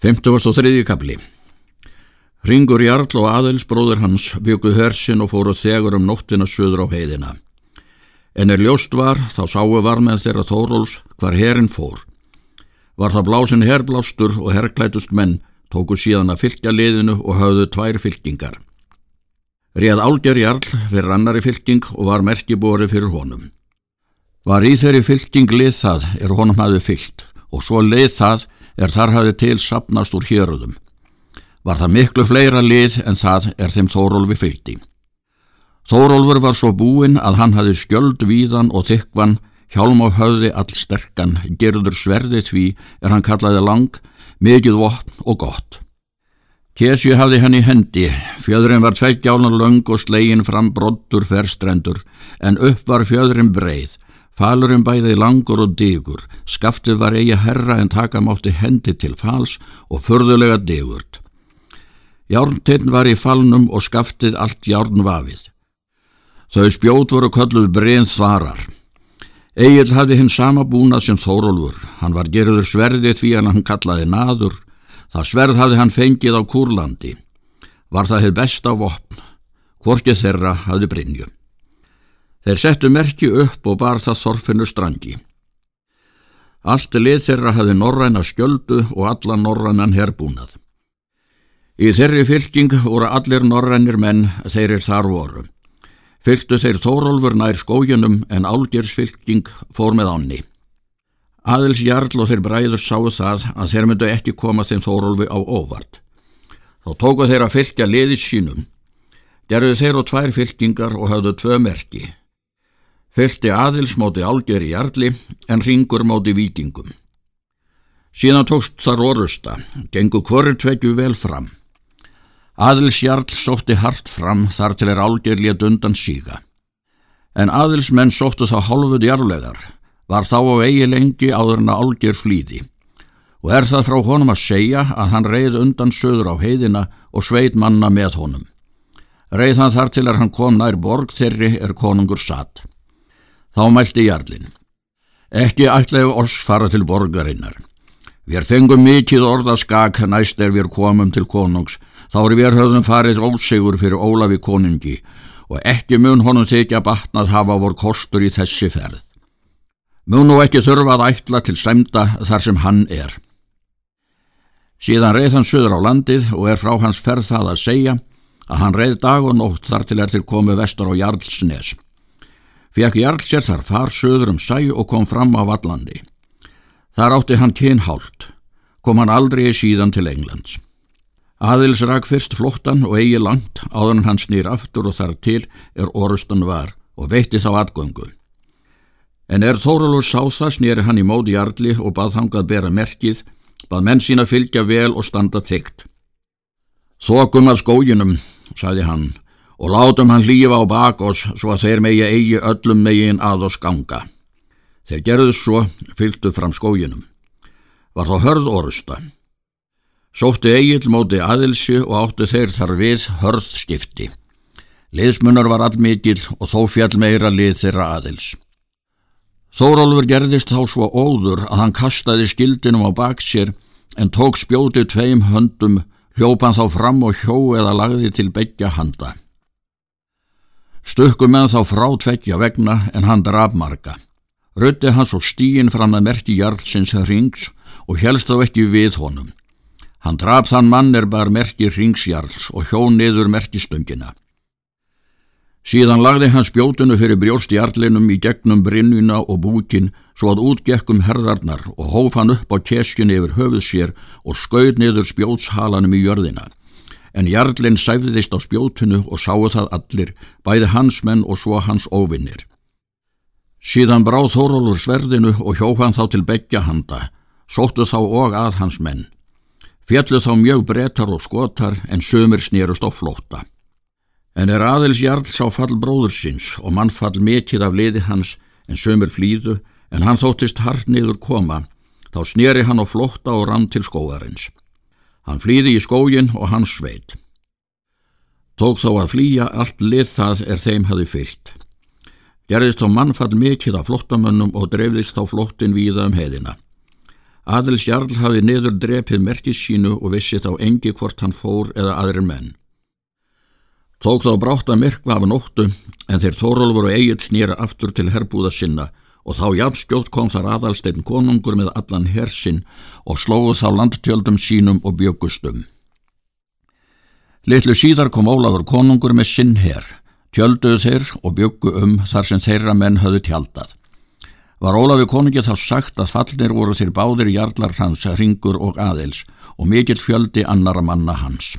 53. kapli Ringur Jarl og Aðils bróður hans byggu hörsin og fóru þegur um nóttina söður á heiðina. En er ljóst var, þá sáu var með þeirra Þóróls hvar herin fór. Var það blásin herblástur og herrklætust menn tóku síðan að fylgja liðinu og hafðu tvær fylkingar. Réð Álger Jarl fyrir annari fylking og var merkibori fyrir honum. Var í þeirri fylking lið það er honum hafði fylgt og svo leið það er þar hafði til sapnast úr héröðum. Var það miklu fleira lið en það er þeim Þórólfi fylgdi. Þórólfur var svo búinn að hann hafði skjöld víðan og þykvan, hjálm á höfði all sterkan, gerður sverði því er hann kallaði lang, mikið vopn og gott. Kesju hafði hann í hendi, fjöðurinn var tveggjálan löng og slegin fram brottur ferstrendur, en upp var fjöðurinn breið, Falurinn bæði langur og digur, skaftið var eigi herra en taka mátti hendi til fals og förðulega digurt. Járntinn var í falnum og skaftið allt járn vafið. Þau spjót voru kölluð breyn þvarar. Egil hafði hinn sama búna sem Þórólfur. Hann var gerður sverðið því hann kallaði naður. Það sverð hafði hann fengið á Kúrlandi. Var það hefð besta vopn. Hvorkið þeirra hafði Brynju. Þeir settu merki upp og bar það þorfinu strangi. Allt lið þeirra hafi norræna skjöldu og alla norrænan herbúnað. Í þeirri fylking voru allir norrænir menn þeirrir þar voru. Fylgtu þeir Þórólfur nær skójunum en álgersfylking fór með ánni. Aðils Jarl og þeir bræður sáu það að þeir myndu ekki koma þeim Þórólfi á óvart. Þá tóku þeir að fylgja liðis sínum. Gerðu þeir og tvær fylkingar og hafðu tvö merki. Fylti aðils móti álger í jarli en ringur móti vikingum. Síðan tókst þar orusta, gengu hverju tvekju vel fram. Aðils jarl sótti hart fram þar til er álger létt undan síga. En aðils menn sóttu þá hálfuð jarlegar, var þá á eigi lengi áður en að álger flýði. Og er það frá honum að segja að hann reið undan söður á heiðina og sveit manna með honum. Reið hann þar til er hann kom nær borg þeirri er konungur satt. Þá mælti Jarlinn. Ekki ætlaðu oss fara til borgarinnar. Við fengum mikið orðaskak næst er við komum til konungs, þá er við höfðum farið ósegur fyrir Ólafi konungi og ekki mun honum þykja batnað hafa vor kostur í þessi ferð. Mun nú ekki þurfa að ætla til semda þar sem hann er. Síðan reið hann söður á landið og er frá hans ferð það að segja að hann reið dag og nótt þar til er til komið vestur á Jarlsnes. Fekk Jarl sér þar far söður um sæ og kom fram á vallandi. Þar átti hann kynhált, kom hann aldrei síðan til Englands. Aðils rak fyrst flottan og eigi langt áður hann snýr aftur og þar til er orustan var og veitti þá atgöngu. En er Þóralur sá það snýri hann í módi Jarli og bað þangað bera merkið, bað menn sína fylgja vel og standa þygt. Þokum að skóginum, sagði hann, og látum hann lífa á bak oss svo að þeir megi eigi öllum megin að oss ganga. Þeir gerðu svo, fylgdu fram skóginum. Var þá hörð orusta. Sótti eigil móti aðilsi og áttu þeir þar við hörð skipti. Liðsmunnar var allmikil og þó fjall meira lið þeirra aðils. Þórólfur gerðist þá svo óður að hann kastaði skildinum á bak sér en tók spjóti tveim höndum, hljópan þá fram og hjó eða lagði til begja handa. Stökkum með þá frá tveggja vegna en hann draf marga. Rötti hans og stíin fram að merki Jarlsins hrings og helst þá ekki við honum. Hann draf þann mann er bara merki hringsjarls og hjó niður merkistöngina. Síðan lagði hann spjótunu fyrir brjóstjarlinum í gegnum brinnuna og búkin svo að útgekkum herðarnar og hóf hann upp á keskjunni yfir höfuð sér og skauð niður spjótshalanum í jörðina en Jarlinn sæfðist á spjótunu og sáu það allir, bæði hans menn og svo hans óvinnir. Síðan bráð Þórólur sverðinu og hjó hann þá til begja handa, sóttu þá og að hans menn. Fjallu þá mjög brettar og skotar en sömur snýrust á flóta. En er aðils Jarl sá fall bróður síns og mann fall mikið af liði hans en sömur flýðu en hann þóttist hart niður koma, þá snýri hann á flóta og rann til skóarins. Hann flýði í skógin og hans sveit. Tók þó að flýja allt lið það er þeim hafi fyllt. Gerðist þá mannfall mikill af flottamönnum og dreifðist þá flottin víða um heðina. Adels Jarl hafi niður drepið merkis sínu og vissi þá engi hvort hann fór eða aðrir menn. Tók þá brátt að myrkva af nóttu en þeir Þórólfur og Egil snýra aftur til herbúða sinna og þá jafnskjótt kom þar aðalsteinn konungur með allan hersinn og slóðu þá landtjöldum sínum og bjögustum. Littlu síðar kom Ólafur konungur með sinn herr, tjölduðu þeir og bjöggu um þar sem þeirra menn höfðu tjaldað. Var Ólafi konungi þá sagt að fallnir voru þeir báðir jarlar hans, ringur og aðils og mikill fjöldi annara manna hans.